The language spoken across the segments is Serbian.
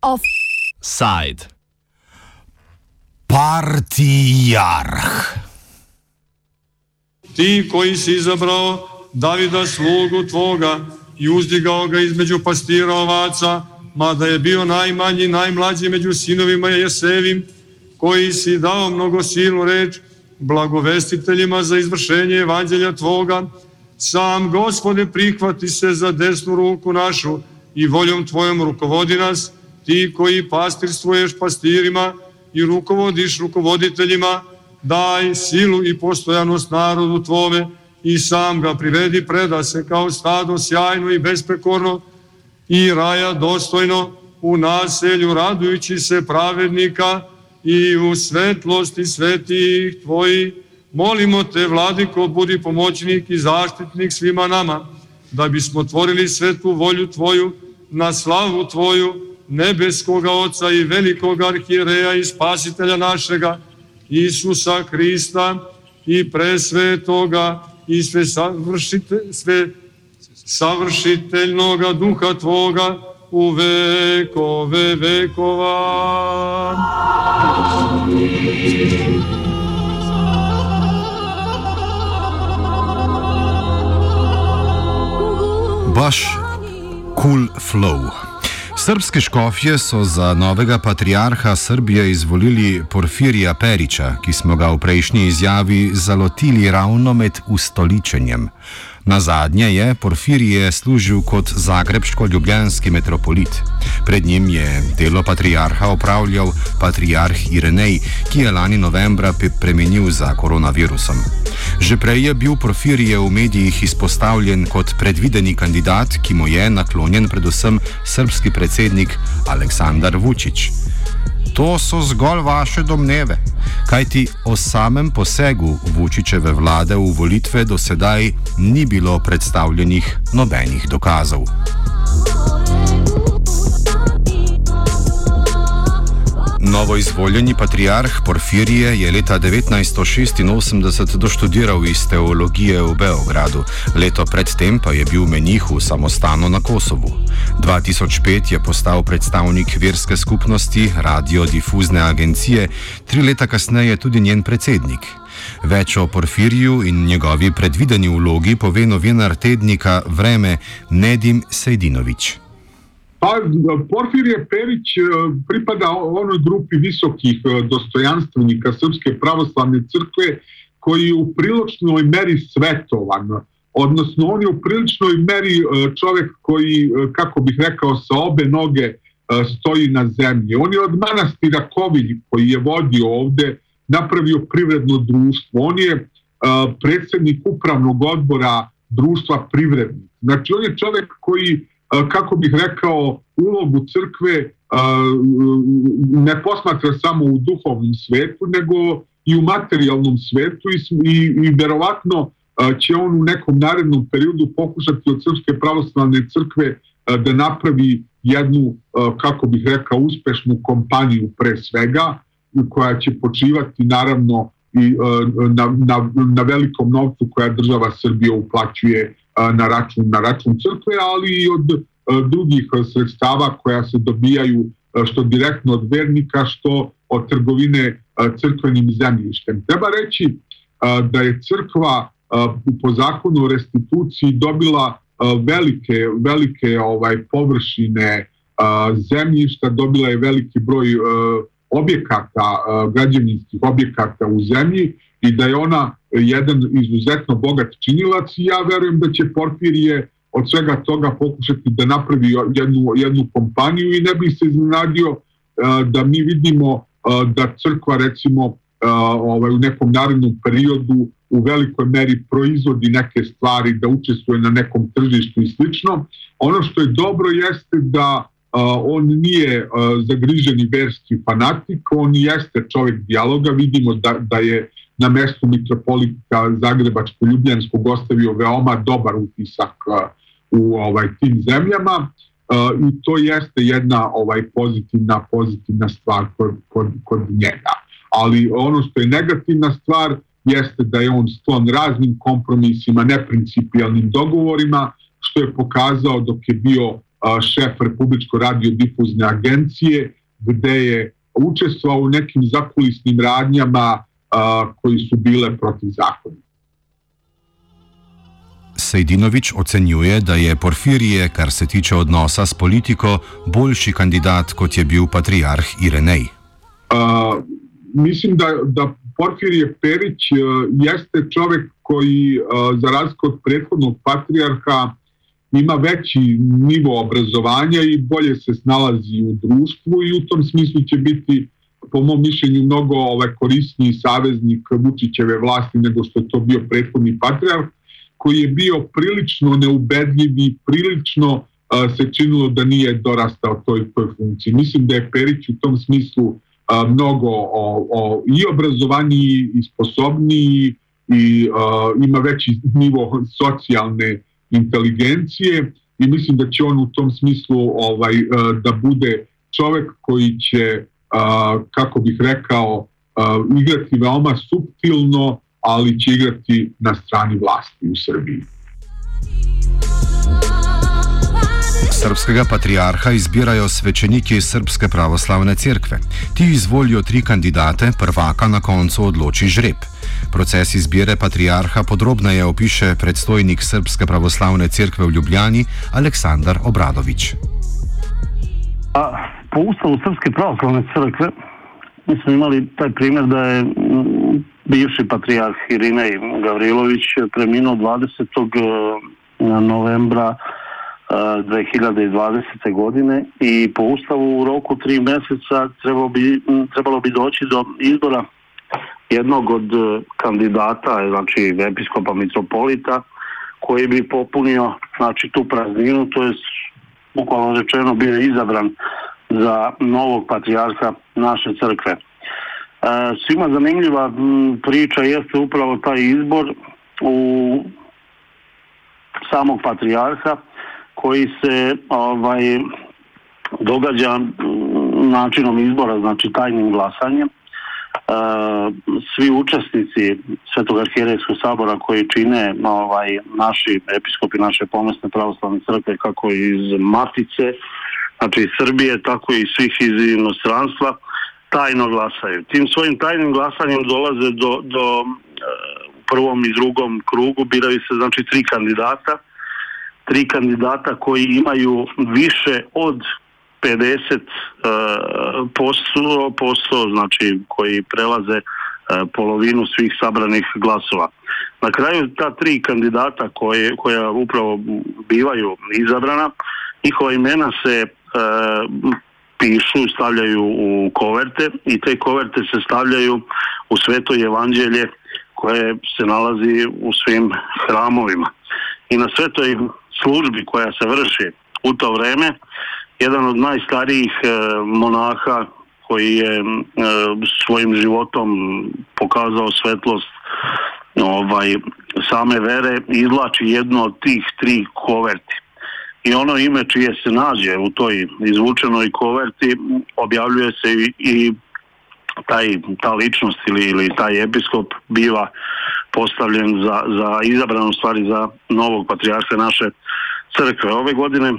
Offside. Partijarh. Ti koji si izabrao Davida slugu tvoga i uzdigao ga između pastira ovaca, mada je bio najmanji, najmlađi među sinovima Jesevim, koji si dao mnogo silu reč blagovestiteljima za izvršenje evanđelja Tvoga, sam Gospode prihvati se za desnu ruku našu i voljom Tvojom rukovodi nas, ti koji pastirstvuješ pastirima i rukovodiš rukovoditeljima, daj silu i postojanost narodu Tvome i sam ga privedi preda se kao stado sjajno i besprekorno i raja dostojno u naselju radujući se pravednika i u svetlosti svetih Tvojih. Molimo te, Vladiko, budi pomoćnik i zaštitnik svima nama, da bismo tvorili svetu volju Tvoju na slavu Tvoju, nebeskoga Oca i velikog arhijereja i spasitelja našega, Isusa Hrista i presvetoga i sve, savršite, sve savršiteljnoga duha Tvoga u vekove vekova. Baš cool flow. Srpske škofje so za novega patriarha Srbije izvolili Porfirija Periča, ki smo ga v prejšnji izjavi zalotili ravno med ustoličenjem. Na zadnje je Porfirije služil kot zagrebsko-ljubljanski metropolit. Pred njim je delo patriarha opravljal patriarh Irenej, ki je lani novembra premenil za koronavirusom. Že prej je bil Porfirije v medijih izpostavljen kot predvideni kandidat, ki mu je naklonjen predvsem srpski predsednik Aleksandar Vučić. To so zgolj vaše domneve, kajti o samem posegu Vučičeve vlade v volitve do sedaj ni bilo predstavljenih nobenih dokazov. Novo izvoljeni patriarh Porfirije je leta 1986 doštudiral iz teologije v Beogradu, leto predtem pa je bil menih v samostanu na Kosovu. 2005 je postal predstavnik verske skupnosti radiodifuzne agencije, tri leta kasneje tudi njen predsednik. Več o Porfiriju in njegovi predvideni vlogi pove novinar tednika Vreme Nedim Sejdinovič. Pa Porfirije Perić e, pripada onoj grupi visokih e, dostojanstvenika Srpske pravoslavne crkve koji je u priločnoj meri svetovan. Odnosno, on je u priličnoj meri e, čovjek koji, kako bih rekao, sa obe noge stoji na zemlji. On je od manastira Kovilj koji je vodio ovde napravio privredno društvo. On je predsjednik upravnog odbora društva privrednik. Znači, on je čovjek koji kako bih rekao, ulogu crkve ne posmatra samo u duhovnom svetu, nego i u materijalnom svetu i, i, i verovatno će on u nekom narednom periodu pokušati od Srpske pravoslavne crkve da napravi jednu, kako bih rekao, uspešnu kompaniju pre svega, koja će počivati naravno i na, na, na velikom novcu koja država Srbija uplaćuje na račun, na račun crkve, ali i od drugih sredstava koja se dobijaju što direktno od vernika, što od trgovine crkvenim zemljištem. Treba reći da je crkva po zakonu o restituciji dobila velike, velike ovaj površine zemljišta, dobila je veliki broj objekata, građevinskih objekata u zemlji i da je ona jedan izuzetno bogat činilac i ja verujem da će Porfirije od svega toga pokušati da napravi jednu, jednu kompaniju i ne bi se iznenadio da mi vidimo da crkva recimo ovaj, u nekom narednom periodu u velikoj meri proizvodi neke stvari, da učestvuje na nekom tržištu i slično. Ono što je dobro jeste da on nije zagriženi verski fanatik, on jeste čovjek dijaloga, vidimo da, da je na mestu mitropolita Zagrebačko-Ljubljanskog ostavio veoma dobar utisak u ovaj tim zemljama i to jeste jedna ovaj pozitivna pozitivna stvar kod, kod, kod njega. Ali ono što je negativna stvar jeste da je on sklon raznim kompromisima, neprincipijalnim dogovorima, što je pokazao dok je bio šef Republičko radiodifuzne agencije, gde je učestvovao u nekim zakulisnim radnjama koji su bile protiv zakona. Sejdinovič ocenjuje, da je Porfirije, kar se tiče odnosa s politiko, boljši kandidat kot je bil patriarh Irenej. Uh, mislim, da, da Porfirije Perić uh, jeste čovek koji, uh, za razliku od prethodnog patrijarha, ima veći nivo obrazovanja i bolje se snalazi u društvu i u tom smislu će biti po mom mišljenju mnogo ovaj, korisniji saveznik Vučićeve vlasti nego što je to bio prethodni patrijarh koji je bio prilično neubedljiv i prilično uh, se činilo da nije dorastao toj, toj funkciji. Mislim da je Perić u tom smislu uh, mnogo o, o, i obrazovaniji i sposobniji i uh, ima veći nivo socijalne inteligencije i mislim da će on u tom smislu ovaj da bude čovek koji će kako bih rekao igrati veoma subtilno ali će igrati na strani vlasti u Srbiji. Srpskega patriarha izbirajo svečeniki Srpske pravoslavne cerkve. Ti izvolijo tri kandidate, prvaka na koncu odloči žreb. Proces izbire patriarha podrobneje opiše predstojnik Srpske pravoslavne cerkve v Ljubljani Aleksandar Obradovič. Po ustavu Srpske pravoslavne cerkve smo imeli taj primer da je bivši patrijarh Irinej Gavrilović preminuo 20. Eh, novembra 2020. Eh, godine i po ustavu u roku tri meseca trebalo bi, trebalo bi doći do izbora jednog od eh, kandidata, znači episkopa mitropolita, koji bi popunio znači, tu prazninu, to je bukvalno rečeno bio izabran za novog patrijarha naše crkve. Svima zanimljiva priča jeste upravo taj izbor u samog patrijarha koji se ovaj događa načinom izbora, znači tajnim glasanjem. Svi učesnici Svetog arhijerejskog sabora koji čine ovaj, naši episkopi naše pomesne pravoslavne crkve kako iz Matice, znači Srbije, tako i svih iz inostranstva, tajno glasaju. Tim svojim tajnim glasanjem dolaze do, do e, prvom i drugom krugu, biraju se znači tri kandidata, tri kandidata koji imaju više od 50 e, posto, posto, znači koji prelaze e, polovinu svih sabranih glasova. Na kraju ta tri kandidata koje, koja upravo bivaju izabrana, njihova imena se pišu, stavljaju u koverte i te koverte se stavljaju u sveto evanđelje koje se nalazi u svim hramovima. I na svetoj službi koja se vrši u to vreme, jedan od najstarijih e, monaha koji je e, svojim životom pokazao svetlost ovaj, same vere, izlači jedno od tih tri koverti i ono ime čije se nađe u toj izvučenoj koverti objavljuje se i, i taj, ta ličnost ili, ili taj episkop biva postavljen za, za izabranu stvari za novog patrijarha naše crkve. Ove godine, e,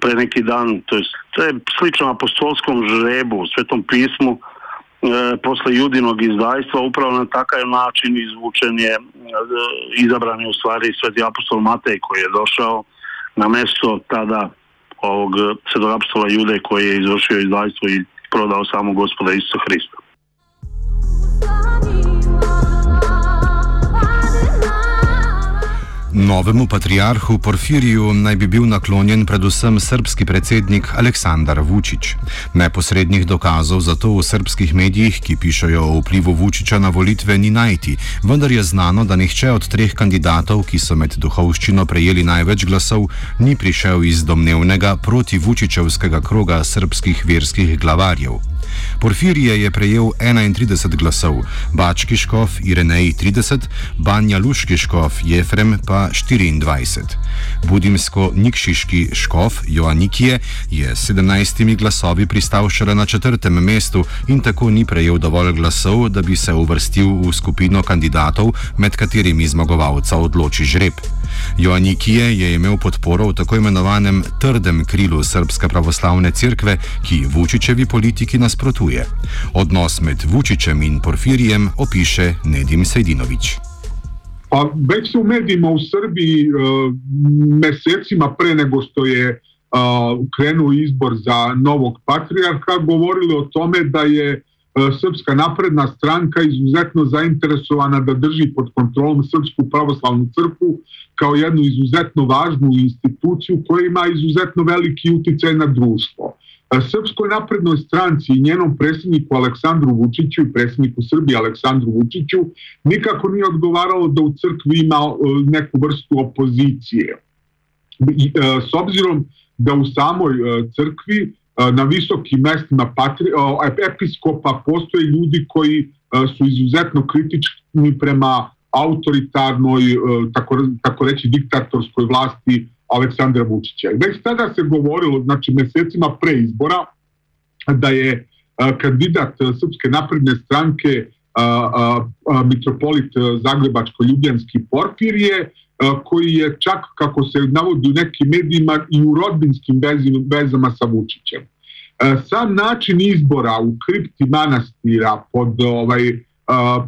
pre neki dan, to je, to je slično apostolskom žrebu, svetom pismu, e, posle judinog izdajstva, upravo na takav način izvučen je, e, izabran je u stvari sveti apostol Matej koji je došao na mesto tada ovog svetog apostola Jude koji je izvršio izdajstvo i prodao samo gospoda Isusa Hrista. Novemu patriarhu Porfiriju naj bi bil naklonjen predvsem srpski predsednik Aleksandar Vučić. Neposrednih dokazov za to v srpskih medijih, ki pišajo o vplivu Vučića na volitve, ni najti, vendar je znano, da nihče od treh kandidatov, ki so med duhovščino prejeli največ glasov, ni prišel iz domnevnega proti Vučićevskega kroga srpskih verskih glavarjev. Porfirije je prejel 31 glasov, Bački škof Irenej 30, Banja Luški škof Jefrem pa 24. Budimsko-Nikšiški škof Joannikije je s 17 glasovi pristal šele na četrtem mestu in tako ni prejel dovolj glasov, da bi se uvrstil v skupino kandidatov, med katerimi zmagovalca odloči žreb. Joannikije je imel podporo v tako imenovanem trdem krilu Srpske pravoslavne cerkve, ki Vučičevi politiki nasprotuje. Odnos med Vučičem in Porfirijem opiše Nedim Sejdinovič. Pa već se u medijima u Srbiji uh, mesecima pre nego što je uh, krenuo izbor za novog patrijarha govorili o tome da je uh, Srpska napredna stranka izuzetno zainteresovana da drži pod kontrolom Srpsku pravoslavnu crkvu kao jednu izuzetno važnu instituciju koja ima izuzetno veliki uticaj na društvo. Srpskoj naprednoj stranci i njenom predsjedniku Aleksandru Vučiću i predsjedniku Srbije Aleksandru Vučiću nikako nije odgovaralo da u crkvi ima neku vrstu opozicije. S obzirom da u samoj crkvi na visokim mestima patri, episkopa postoje ljudi koji su izuzetno kritični prema autoritarnoj, tako, tako reći diktatorskoj vlasti Aleksandra Vučića. Već tada se govorilo, znači mesecima pre izbora, da je kandidat Srpske napredne stranke mitropolit Zagrebačko-Ljubljanski Porfirije, koji je čak, kako se navodi u nekim medijima, i u rodbinskim vezama sa Vučićem. Sam način izbora u kripti manastira pod ovaj,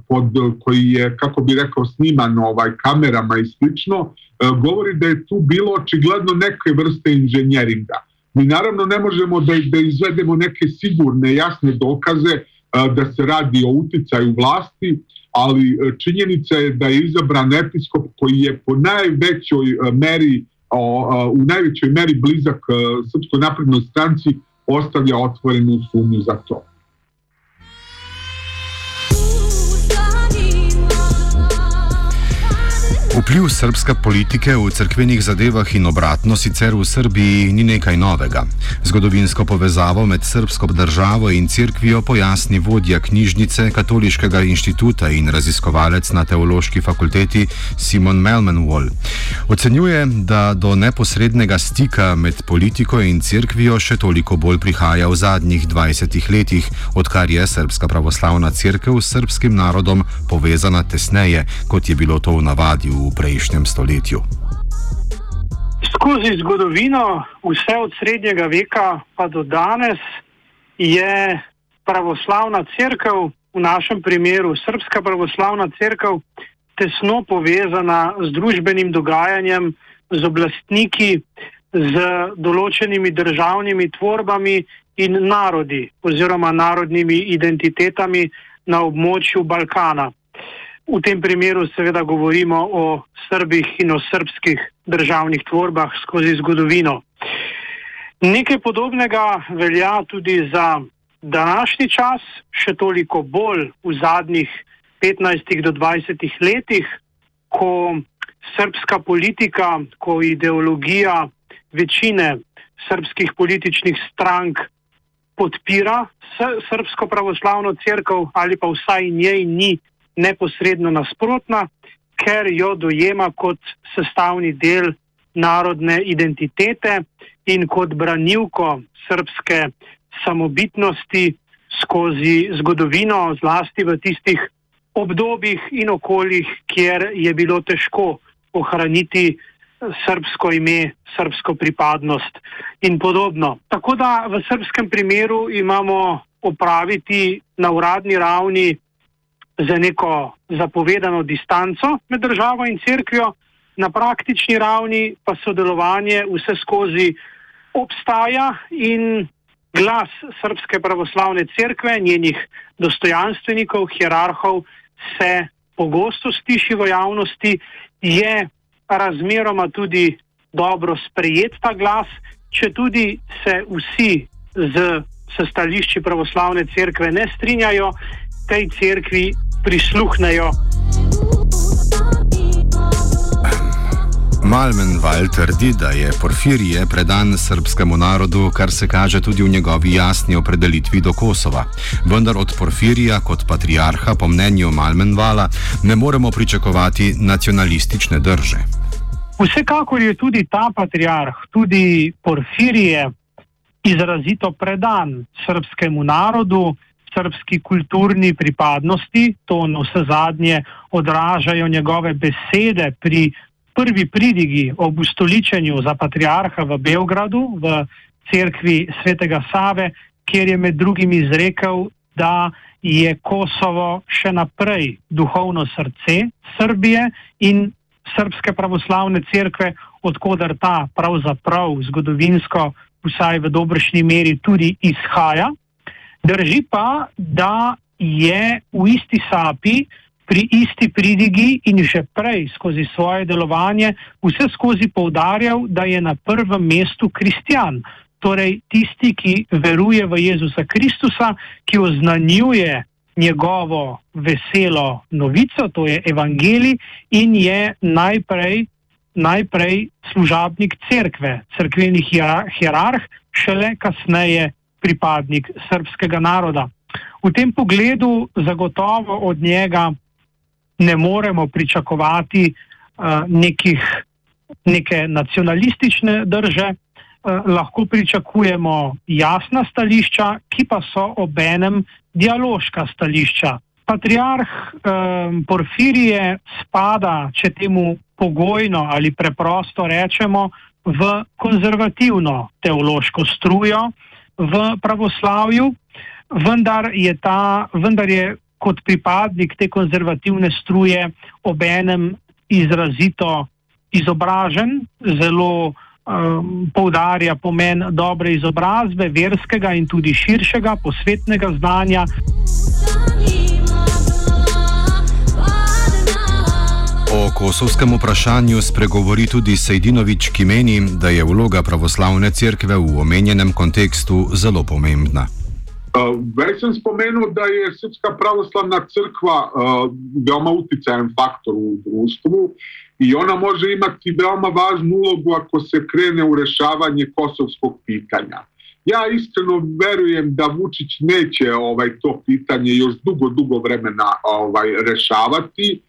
pod koji je, kako bi rekao, sniman ovaj, kamerama i slično, govori da je tu bilo očigledno neke vrste inženjeringa. Mi naravno ne možemo da, da izvedemo neke sigurne, jasne dokaze da se radi o uticaju vlasti, ali činjenica je da je izabran episkop koji je po najvećoj meri u najvećoj meri blizak Srpskoj naprednoj stranci ostavlja otvorenu sumnju za to. Vpliv srpske politike v crkvenih zadevah in obratno sicer v Srbiji ni nekaj novega. Zgodovinsko povezavo med srpsko državo in crkvijo pojasni vodja knjižnice Katoliškega inštituta in raziskovalec na teološki fakulteti Simon Melmanwall. Ocenjuje, da do neposrednega stika med politiko in crkvijo še toliko bolj prihaja v zadnjih 20 letih, odkar je srpska pravoslavna crkva s srpskim narodom povezana tesneje, kot je bilo to v navadi v prejšnjem stoletju. Skozi zgodovino, vse od srednjega veka pa do danes, je pravoslavna crkva, v našem primeru Srpska pravoslavna crkva, tesno povezana z družbenim dogajanjem, z oblastniki, z določenimi državnimi tvorbami in narodi oziroma narodnimi identitetami na območju Balkana. V tem primeru seveda govorimo o Srbih in o srpskih državnih tvorbah skozi zgodovino. Nekaj podobnega velja tudi za današnji čas, še toliko bolj v zadnjih 15 do 20 letih, ko srpska politika, ko ideologija večine srpskih političnih strank podpira srpsko pravoslavno crkvo ali pa vsaj njej ni neposredno nasprotna, ker jo dojema kot sestavni del narodne identitete in kot branilko srpske samobitnosti skozi zgodovino, zlasti v tistih obdobjih in okoljih, kjer je bilo težko ohraniti srpsko ime, srpsko pripadnost in podobno. Tako da v srpskem primeru imamo opraviti na uradni ravni za neko zapovedano distanco med državo in crkvijo, na praktični ravni pa sodelovanje vse skozi obstaja in glas Srpske pravoslavne crkve, njenih dostojanstvenikov, hierarhov se pogosto sliši v javnosti, je razmeroma tudi dobro sprejet ta glas, če tudi se vsi z stališči pravoslavne crkve ne strinjajo, tej crkvi prisluhnejo. Malmenval trdi, da je Porfirije predan srpskemu narodu, kar se kaže tudi v njegovi jasni opredelitvi do Kosova. Vendar od Porfirija kot patriarha, po mnenju Malmenvala, ne moremo pričakovati nacionalistične drže. Vsekakor je tudi ta patriarh, tudi Porfirije, izrazito predan srpskemu narodu, srpski kulturni pripadnosti. To na vse zadnje odražajo njegove besede pri prvi pridigi ob ustoličenju za patriarha v Beogradu, v cerkvi svetega Save, kjer je med drugim izrekel, da je Kosovo še naprej duhovno srce Srbije in srpske pravoslavne cerkve, odkudar ta pravzaprav zgodovinsko, vsaj v dobršni meri, tudi izhaja. Drži pa, da je v isti sapi pri isti pridigi in že prej skozi svoje delovanje vse skozi poudarjal, da je na prvem mestu kristjan, torej tisti, ki veruje v Jezusa Kristusa, ki oznanjuje njegovo veselo novico, to je evangelij in je najprej, najprej služabnik cerkve, cerkveni hierarh, šele kasneje pripadnik srpskega naroda. V tem pogledu zagotovo od njega ne moremo pričakovati uh, nekih, neke nacionalistične drže, uh, lahko pričakujemo jasna stališča, ki pa so obenem dialoška stališča. Patriarh um, Porfirije spada, če temu pogojno ali preprosto rečemo, v konzervativno teološko strujo v pravoslavju, vendar je, ta, vendar je kot pripadnik te konzervativne struje obenem izrazito izobražen, zelo um, poudarja pomen dobre izobrazbe, verskega in tudi širšega, posvetnega znanja. Kosovskem vprašanju spregovori tudi Sejdinovič, ki meni, da je vloga pravoslavne cerkve v omenjenem kontekstu zelo pomembna. Već sam spomenuo da je Srpska pravoslavna crkva veoma uticajan faktor u društvu i ona može imati veoma važnu ulogu ako se krene u rešavanje kosovskog pitanja. Ja iskreno verujem da Vučić neće ovaj to pitanje još dugo, dugo vremena ovaj rešavati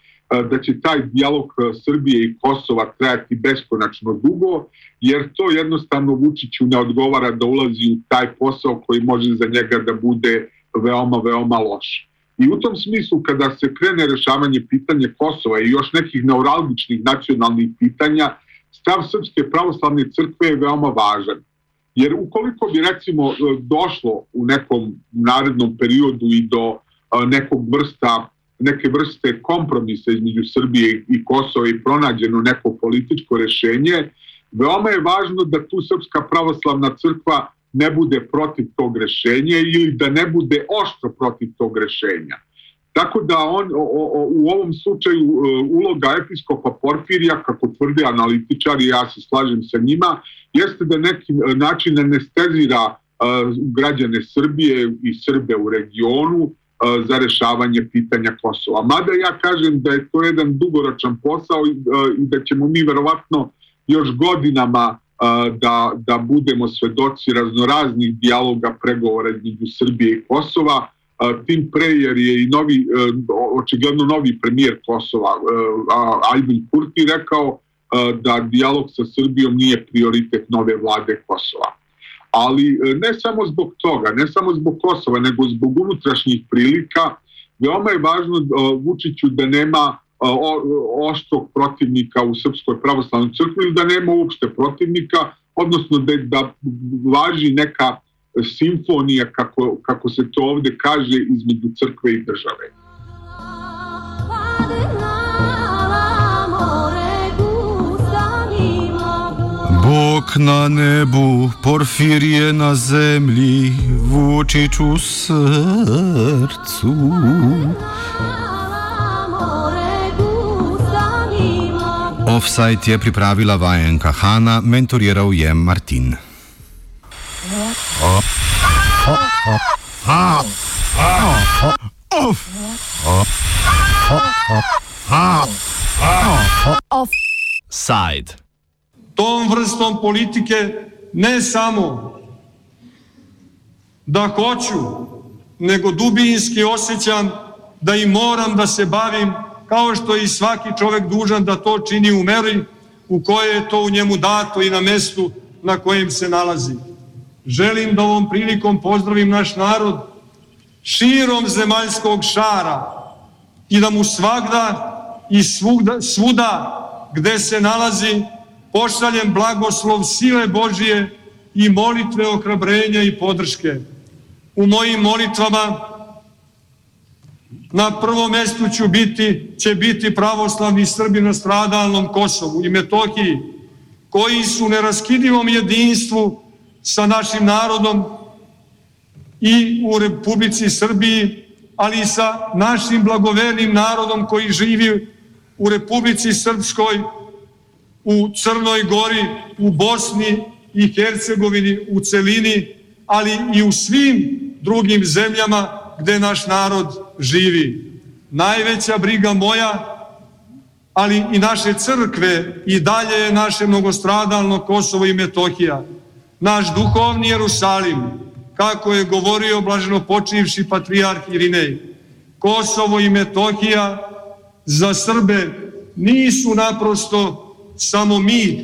da će taj dijalog Srbije i Kosova trajati beskonačno dugo, jer to jednostavno Vučiću ne odgovara da ulazi u taj posao koji može za njega da bude veoma, veoma loš. I u tom smislu, kada se krene rešavanje pitanja Kosova i još nekih neuralgičnih nacionalnih pitanja, stav Srpske pravoslavne crkve je veoma važan. Jer ukoliko bi recimo došlo u nekom narednom periodu i do nekog vrsta neke vrste kompromisa između Srbije i Kosova i pronađeno neko političko rešenje, veoma je važno da tu Srpska pravoslavna crkva ne bude protiv tog rešenja ili da ne bude oštro protiv tog rešenja. Tako da on o, o, u ovom slučaju e, uloga episkopa Porfirija, kako tvrde analitičari, ja se slažem sa njima, jeste da neki način anestezira uh, građane Srbije i Srbe u regionu, za rešavanje pitanja Kosova. Mada ja kažem da je to jedan dugoročan posao i da ćemo mi verovatno još godinama da, da budemo svedoci raznoraznih dijaloga pregovora između Srbije i Kosova, tim pre jer je i novi, očigledno novi premijer Kosova, Albin Kurti, rekao da dijalog sa Srbijom nije prioritet nove vlade Kosova ali e, ne samo zbog toga, ne samo zbog Kosova, nego zbog unutrašnjih prilika, veoma je važno e, Vučiću da nema e, oštrog protivnika u Srpskoj pravoslavnoj crkvi ili da nema uopšte protivnika, odnosno da, da važi neka simfonija, kako, kako se to ovde kaže, između crkve i države. Bog na nebu, porfirije na zemlji, vučić u srcu. Offside je pripravila vajenka Hanna, mentoriral je Martin. Offside. Vrstom politike ne samo da hoću, nego dubinski osjećam da i moram da se bavim kao što i svaki čovek dužan da to čini u meri u kojoj je to u njemu dato i na mestu na kojem se nalazi. Želim da ovom prilikom pozdravim naš narod širom zemaljskog šara i da mu svagda i svugda, svuda gde se nalazi pošaljem blagoslov sile Božije i molitve ohrabrenja i podrške. U mojim molitvama na prvom mestu ću biti, će biti pravoslavni Srbi na stradalnom Kosovu i Metohiji, koji su u neraskidivom jedinstvu sa našim narodom i u Republici Srbiji, ali i sa našim blagovernim narodom koji živi u Republici Srpskoj, u Crnoj Gori, u Bosni i Hercegovini u celini, ali i u svim drugim zemljama gde naš narod živi. Najveća briga moja, ali i naše crkve i dalje je naše mnogostradalno Kosovo i Metohija. Naš duhovni Jerusalim, kako je govorio blaženo počivši patrijarh Irinej. Kosovo i Metohija za Srbe nisu naprosto samo mit.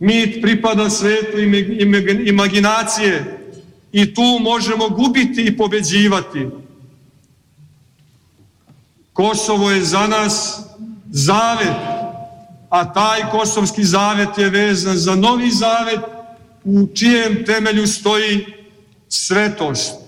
Mit pripada svetu imaginacije i tu možemo gubiti i pobeđivati. Kosovo je za nas zavet, a taj kosovski zavet je vezan za novi zavet u čijem temelju stoji svetost.